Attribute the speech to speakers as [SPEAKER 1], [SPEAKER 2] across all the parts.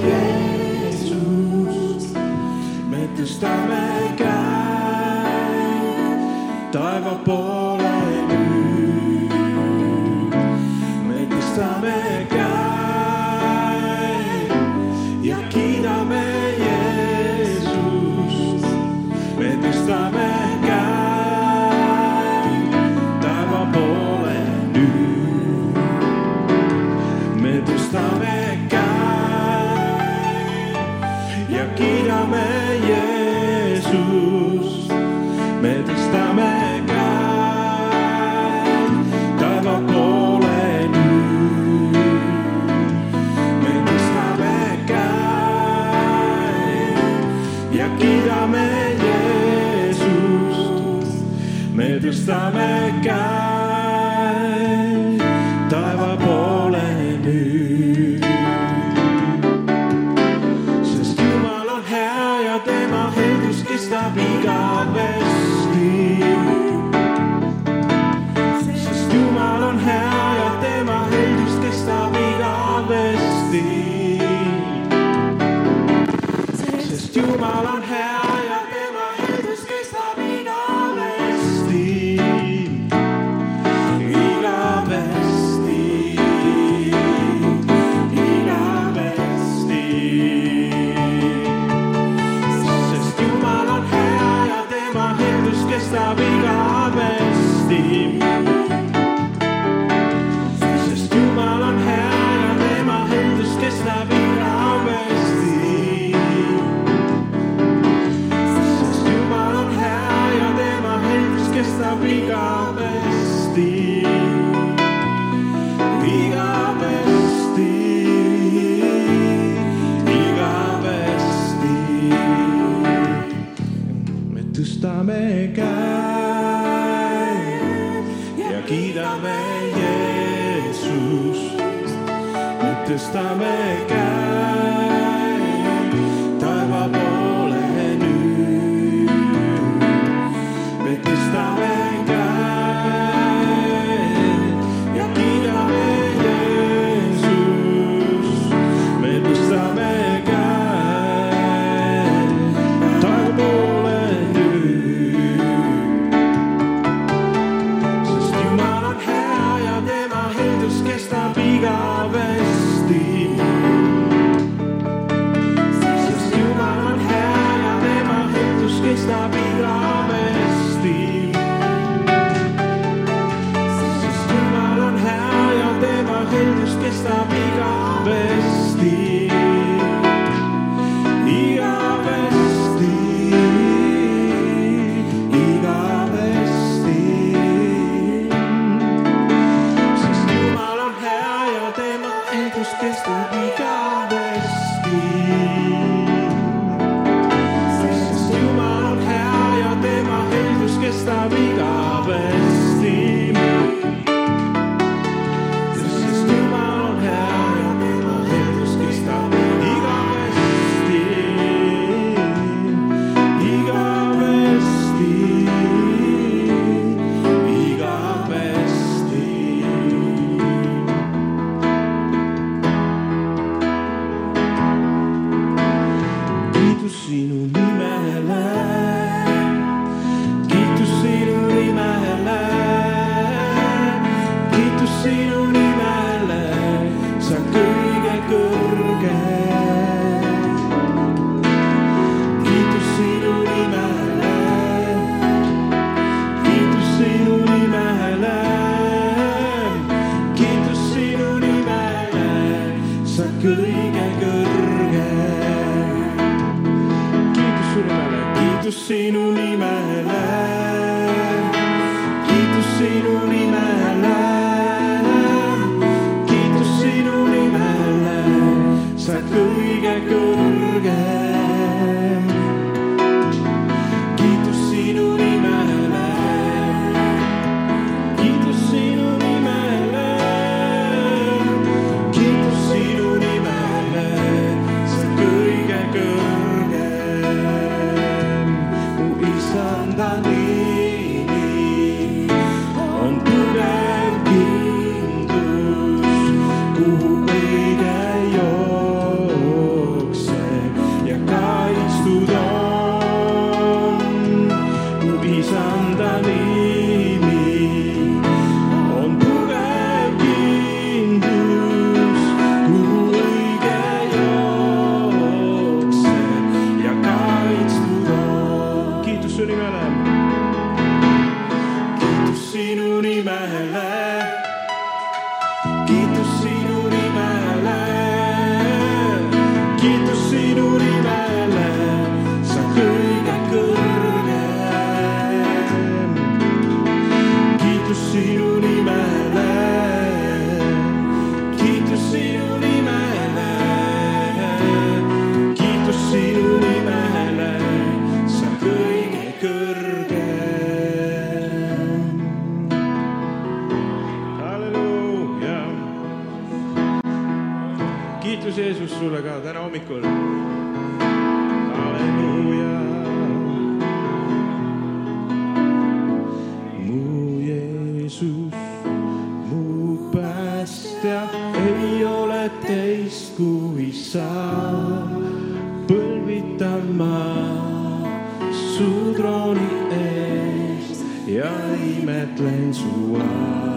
[SPEAKER 1] Jezus, met de stem Testamento. 자꾸 이가 꼴게. que do sinurino. sulle ka täna hommikul. halleluuja. mu Jeesus, mu päästja, ei ole teist kui sa. põlvitan ma su trooni ees ja imetlen su all.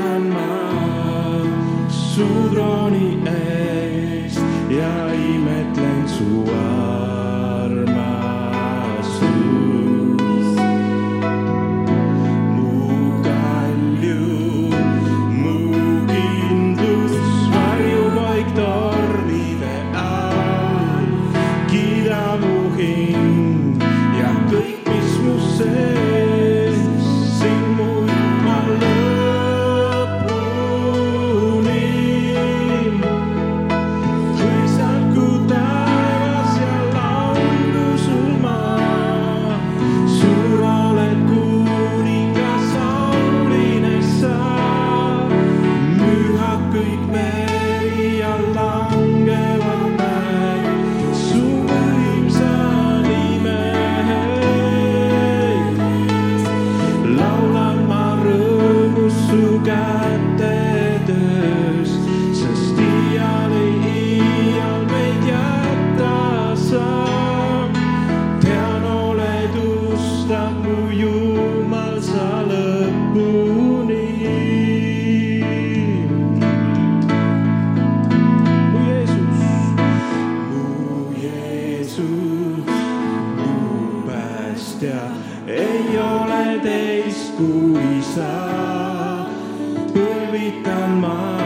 [SPEAKER 1] seisan ma su trooni ees ja imetlen su all. weak on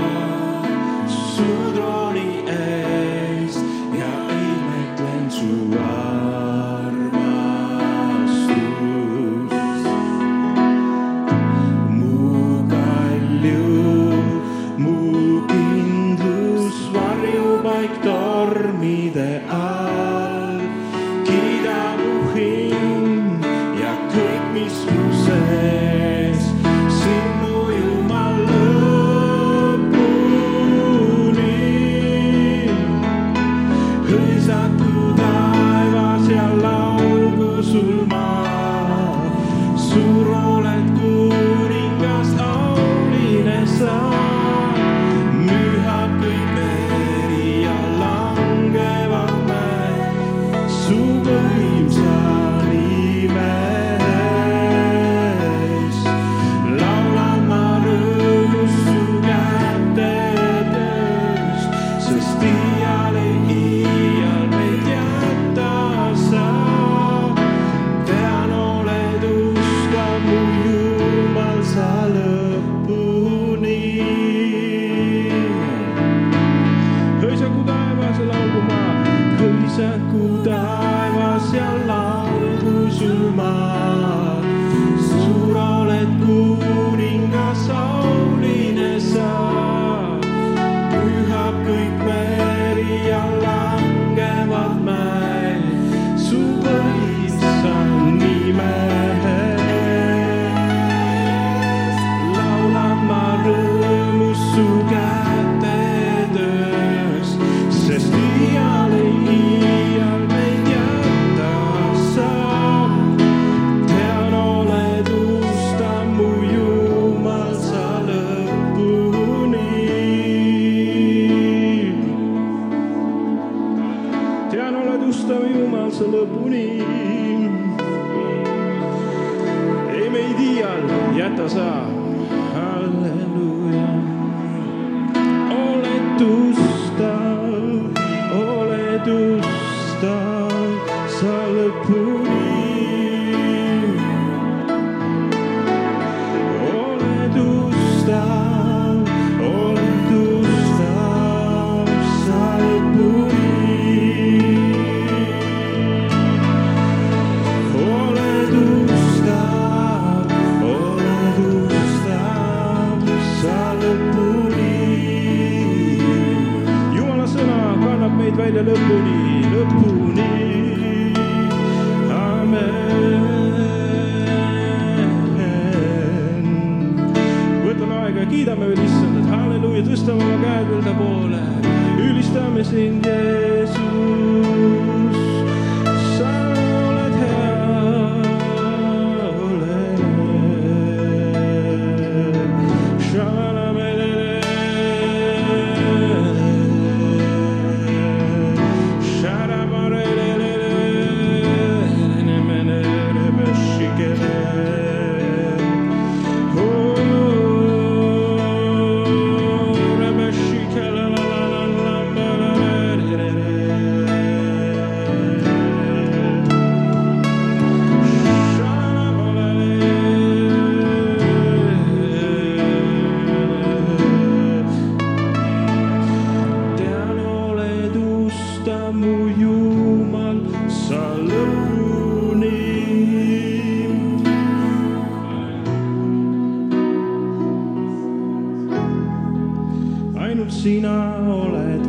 [SPEAKER 1] Sing it.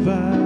[SPEAKER 1] vai.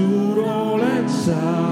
[SPEAKER 1] Suur oled sa,